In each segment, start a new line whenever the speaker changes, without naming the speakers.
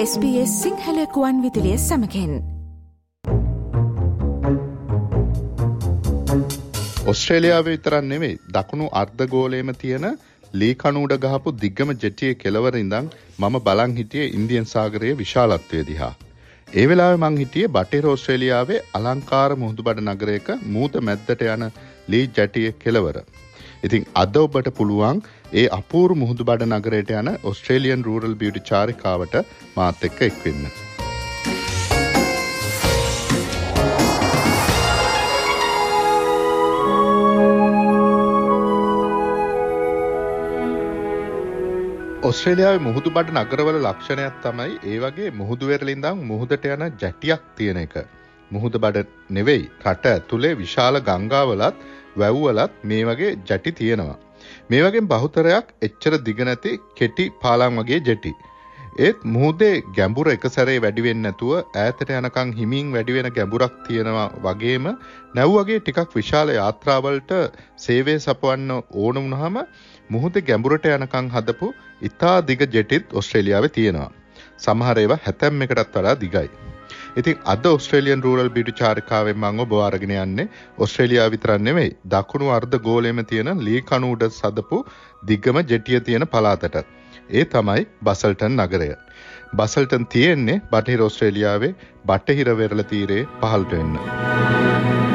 SBS සිංහලකුවන් විදිලිය සමකෙන්
ඔස්ට්‍රේලියාව විතරන් නෙවෙයි දකුණු අර්ධගෝලයම තියෙන ලී කණූඩ ගහපු දිග්ගම ජෙටිය කෙලවර ඉඳං මම බලං හිටිය ඉන්දියන් සාගරයේ විශාලත්වය දිහා. ඒ වෙලාවේ මං හිටියේ බටහිර ඕස්ට්‍රේලියාවේ අලංකාර මුහුදුබඩ නගරයක මූත මැද්දට යන ලී ජැටිය කෙලවර. ඉතින් අද ඔබට පුළුවන් ඒ අපූරු මුහුදු බඩ නගරයට යන ඔස්ට්‍රේලියන් රූරල් බියටි චාරිකාවට මාත් එක්ක එක්වෙන්න. ඔස්ට්‍රේලියාවේ මුහුදු බඩ නගරවල ලක්ෂණයක් තමයි ඒ වගේ මුහුදුවෙරලින්දම් මුහුදට යන ජැටියක් තියෙන එක. මුහුද බඩ නෙවෙයි රට ඇතුළේ විශාල ගංගාවලත් වැව්වලත් මේ වගේ ජැටි තියෙනවා. මේ වගේ බහුතරයක් එච්චර දිගනැති කෙටි පාලං වගේ ජෙටි. ඒත් මුහුදේ ගැඹුර එක සැරේ වැඩිවෙන්න නැතුව ඈතට යනකං හිමින් වැඩිවෙන ගැඹුරක් තියෙනවා වගේම නැව් වගේ ටිකක් විශාල යාත්‍රාවලට සේවය සපවන්න ඕන වුණහම මුහුද ගැඹුරට යනකං හදපු ඉතා දිග ජෙටිත් ඔස්ට්‍රේලියාව තියෙනවා. සමහර ඒවා හැතැම් එකටත් වඩා දිගයි. ඉතින් අද ඔස්ට්‍රේලියන් රූරල් බිඩු චාරිකාවෙන් මං ඔබ අරගෙන යන්නේ ඔස්ට්‍රේලියාව විතරක් නෙවෙයි දකුණු අර්ධ ගෝලයේම තියෙන ලී කණු උඩ සදපු දිග්ගම ජෙටිය තියෙන පළාතට. ඒ තමයි බසල්ටන් නගරය. බසල්ටන් තියෙන්නේ බටහිර ඔස්ට්‍රේලියාවේ බටහිර වෙරළ තීරයේ පහළට වෙන්න.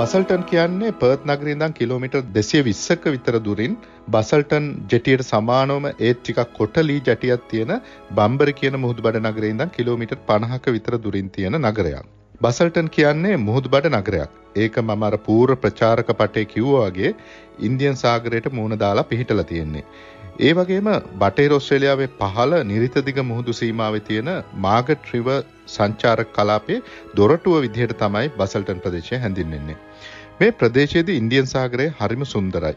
බසල්ටන් කියන්නේ පර්ත් නගරින්දන් කිලෝමිටර් දෙසිය විස්සක විතර දුරින් බසල්ටන් ජෙටියට සමානෝම ඒත් ටිකක් කොටලී ජැටියක් තියෙන බම්බර කියන මුහුදු බඩ නගරේඉදන් කිලෝමිටර් පණහක විතර දුරින් තියෙන නගරයක්. බසල්ටන් කියන්නේ මුහුදු බඩ නගරයක්. ඒක මම අර පූර්ව ප්‍රචාරක පටේ කිව්වාගේ ඉන්දියන් සාගරයට මුහුණ දාලා පිහිටලා තියෙන්නේ. ඒ වගේම බටේර ඔස්ට්‍රේලියාවේ පහළ නිරිතදිග මුහුදු සීමාවේ තියෙන මාගට් රිව සංචාරක කලාපේ දොරටුව විදිහට තමයි බසල්ටන් ප්‍රදේශය හැඳින්වෙන්නේ. මේ ප්‍රදේශයේදී ඉන්දියන් සාගරය හරිම සුන්දරයි.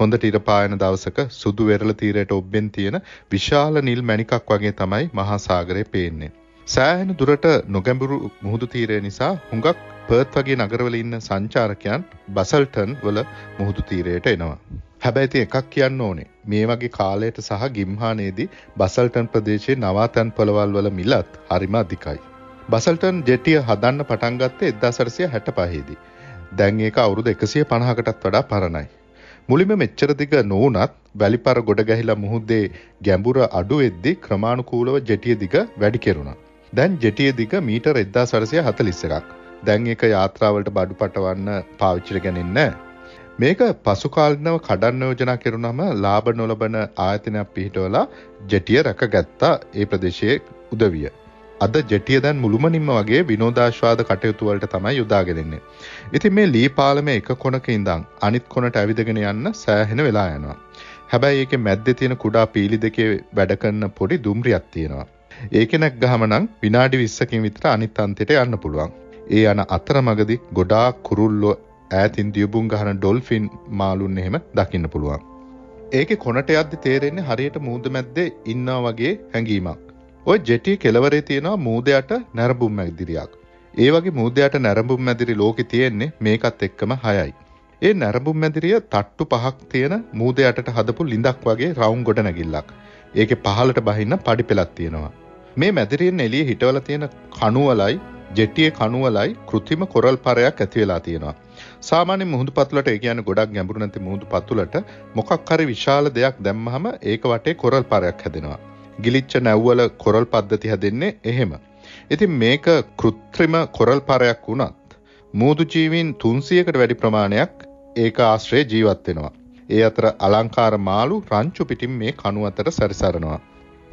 හොඳට ඉර පායන දවසක සුදු වෙරළ තීරයට ඔබ්බෙන් තියෙන විශාල නිල් මැණිකක් වගේ තමයි මහා සාගරය පේන්නේ. සෑහෙන දුරට නොගැඹුරු මුහුදු තීරය නිසා හුඟක් පර්ත් වගේ නගරවල ඉන්න සංචාරකයන් බසල්ටන් වල මුහුදු තීරයට එනවා. හැබැයි ඉතින් එකක් කියන්න ඕනේ. මේ වගේ කාලයට සහ ගිම්හානේදී බසල්ටන් ප්‍රදේශයේ නවාතැන් පොළවල් වල මිලත් හරිම අධිකයි. බසල්ටන් ජෙටිය හදන්න පටන් ගත්තේ 1965 දී. දැන් ඒක අවුරුදු එකසිය පණහකටත් වඩා පරණයි. මුලිම මෙච්චර දිග නොවනත් වැලිපර ගොඩ ගැහිලා මුහුද්දේ ගැඹුර අඩු වෙද්දි ක්‍රමාණුකූලව ජෙටිය දිග වැඩි කෙරුණා. දැන් ජෙටිය දිග මීටර් 1441ක්. දැන් ඒක යාත්‍රාවලට බඩු පටවන්න පාවිච්චිට ගන්නේ මේක පසුකාලිනව කඩන්න යෝජනා කෙරුණම ලාභ නොලබන ආයතනයක් පිහිටවලා ජෙටිය රැකගත්තා ඒ ප්‍රදේශයේ උදවිය. අද ජෙටිය දැන් මුළුමනින්ම වගේ විනෝදාශ්වාද කටයුතු වලට තමයි යොදාගෙන ඉන්නේ. ඉතින් මේ ලී පාලමේ එක කොනක ඉඳන් අනිත් කොනට ඇවිදගෙන යන්න සෑහෙන වෙලා යනවා. හැබැයි ඒකේ මැද්දේ තියෙන කුඩා පීලි දෙකේ වැඩ කරන පොඩි දුම්රියක් තියෙනවා. ඒකේ නැග්ගහම නම් විනාඩි 20කින් විතර අනිත් අන්තයට යන්න පුළුවන්. ඒ යන අතරමඟදී ගොඩාක් කුරුල්ලෝ ඈතින් දියුබුන් ගහන ඩොල්ෆින් මාළුන් එහෙම දකින්න පුළුවන්. ඒකේ කොනට යද්දි තේරෙන්නේ හරියට මූද මැද්දේ ඉන්නවා වගේ හැඟීමක්. ඔය ජෙටි කෙලවරේ තියෙනවා මූදයට නැරඹුම් මැදිරියක්. ඒ වගේ මූදයට නැරඹුම් මැදිරි ලෝකෙ තියෙන්නේ මේකත් එක්කම හයයි. ඒ නැරඹුම් මැදිරිය තට්ටු පහක් තියෙන මූදයටට හදපු ලිඳක් වගේ රවුම් ගොඩ නැගිල්ලක්. ඒකේ පහලට බහින්න පඩි පෙලක් තියෙනවා. මේ මැදිරියෙන් එළිය හිටවල තියෙන කණුවලයි ජෙටියේ කණුවලයි කෘතිම කොරල් පරයක් ඇති වෙලා තියෙනවා. සාමාන්‍ය මුහුදු පතුලට ඒ කියන්නේ ගොඩක් ගැඹුරු නැති මුහුදු පතුලට මොකක් හරි විශාල දෙයක් දැම්මහම ඒක වටේ කොරල් පරයක් හැදෙනවා. ගිලිච්ච නැව්වල කොරල් පද්ධති හැදෙන්නේ එහෙම. ඉතින් මේක කෘත්‍රිම කොරල් පරයක් වුණත් මූදු ජීවීන් 300කට වැඩි ප්‍රමාණයක් ඒක ආශ්‍රයේ ජීවත් වෙනවා. ඒ අතර අලංකාර මාළු රංචු පිටින් මේ කණු අතර සැරිසරනවා.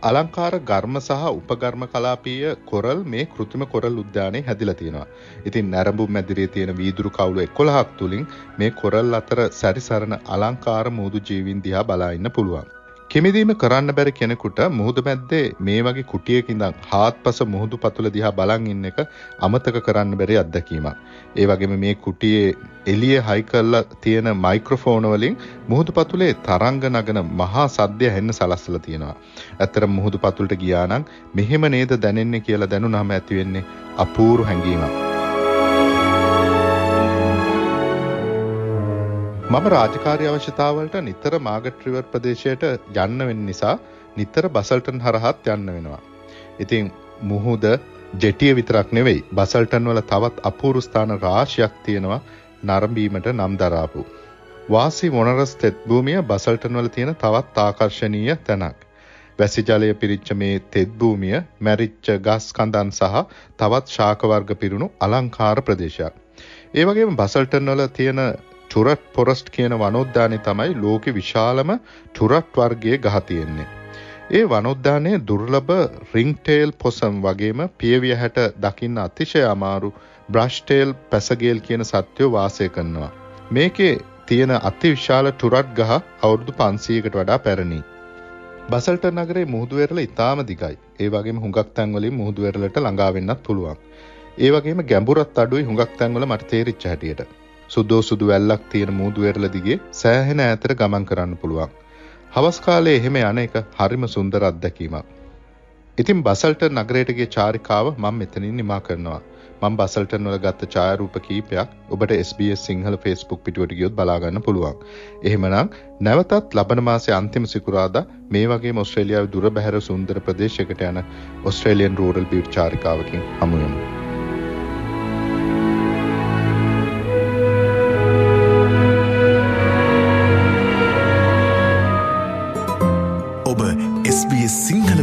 අලංකාර ගර්ම සහ උපගර්ම කලාපීය කොරල් මේ කෘතිම කොරල් උද්‍යානයේ හැදිලා තියෙනවා. ඉතින් නැරඹුම් මැදිරියේ තියෙන වීදුරු කවුළු 11ක් තුලින් මේ කොරල් අතර සැරිසරන අලංකාර මූදු ජීවීන් දිහා බලා ඉන්න පුළුවන්. කෙමිදීම කරන්න බැරි කෙනෙකුට මුහුද මැද්දේ මේ වගේ කුටියක ඉඳන් හාත්පස මුහුදු පතුල දිහා බලන් ඉන්න එක අමතක කරන්න බැරි අත්දැකීමක්. ඒ වගේම මේ කුටියේ එළිය හයි කරලා තියෙන මයික්‍රොෆෝන වලින් මුහුදු පතුලේ තරංග නගන මහා සද්දය හෙන්න සලස්සලා තියෙනවා. ඇත්තටම මුහුදු පතුලට ගියා නම් මෙහෙම නේද දැනෙන්නේ කියලා දැනුනහම ඇති වෙන්නේ අපූර්ව හැඟීමක්. මම රාජකාරී අවශ්‍යතාවලට නිතර මාගට් රිවර් ප්‍රදේශයට යන්න වෙන නිසා නිතර බසල්ටන් හරහත් යන්න වෙනවා. ඉතින් මුහුද ජෙටිය විතරක් නෙවෙයි බසල්ටන් වල තවත් අපූරු ස්ථාන රාශියක් තියෙනවා නරඹීමට නම් දරාපු. වාසි මොනරස් තෙත් භූමිය බසල්ටන් වල තියෙන තවත් ආකර්ශනීය තැනක්. වැසි ජලය පිරිච්ච මේ තෙත් භූමිය මැරිච්ච ගස් කඳන් සහ තවත් ශාක වර්ග පිරුණු අලංකාර ප්‍රදේශයක්. ඒ වගේම බසල්ටන් වල තියෙන ටුරට් පොරස්ට් කියන වනෝද්‍යානය තමයි ලෝකෙ විශාලම ටුරට් වර්ගයේ ගහ තියෙන්නේ. ඒ වනෝද්‍යානයේ දුර්ලභ රිංටේල් පොසම් වගේම පියවිය හැට දකින්න අතිශය අමාරු බ්‍රෂ්ටේල් පැසගේල් කියන සත්‍යෝ වාසය කරනවා. මේකේ තියෙන අති විශාල ටුරට් ගහ අවුරුදු පන්සීකට වඩා පැරණි. බසල්ට නගරේ මුහදුවෙරල ඉතාම දිගයි. ඒ වගේම හුඟක් තැන්වලින් මුහදුවෙරලට ළඟාවෙන්නත් පුළුවන්. ඒ වගේම ගැඹුරත් අඩුයි හුඟක් තැන්වල මට තේරිච්ච හැටියට. සුදෝ සුදු වැල්ලක් තියෙන මූදුවෙරල දිගේ සෑහෙන ඈතට ගමන් කරන්න පුළුවන්. හවස් කාලේ එහෙම යන එක හරිම සුන්දර අත්දැකීමක්. ඉතින් බසල්ටන් නගරයටගේ චාරිකාව මම මෙතනින් නිමා කරනවා. මම බසල්ටන් වල ගත්ත ඡායාරූප කීපයක් ඔබට SBS සිංහල Facebook පිටුවට ගියොත් බලා ගන්න පුළුවන්. එහෙමනම් නැවතත් ලබන මාසේ අන්තිම සිකුරාදා මේ වගේම ඕස්ට්‍රේලියාවේ දුර බැහැර සුන්දර ප්‍රදේශයකට යන ඕස්ට්‍රේලියන් රූරල් බියුටි චාරිකාවකින් හමු වෙමු.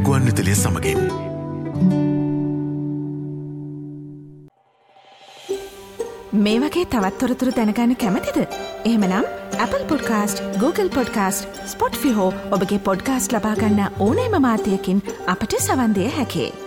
ගුවන්විතලය සමගින්.
මේ වගේ තවත්තොරතුරු දැනගන්න කැමතිද. එහමනම් Apple podcast Google podcast Spotify ඔබගේ පොඩ්කාස්ට ලබාගන්න ඕනෑම මාතයකින් අපට සවන්දය හැකේ.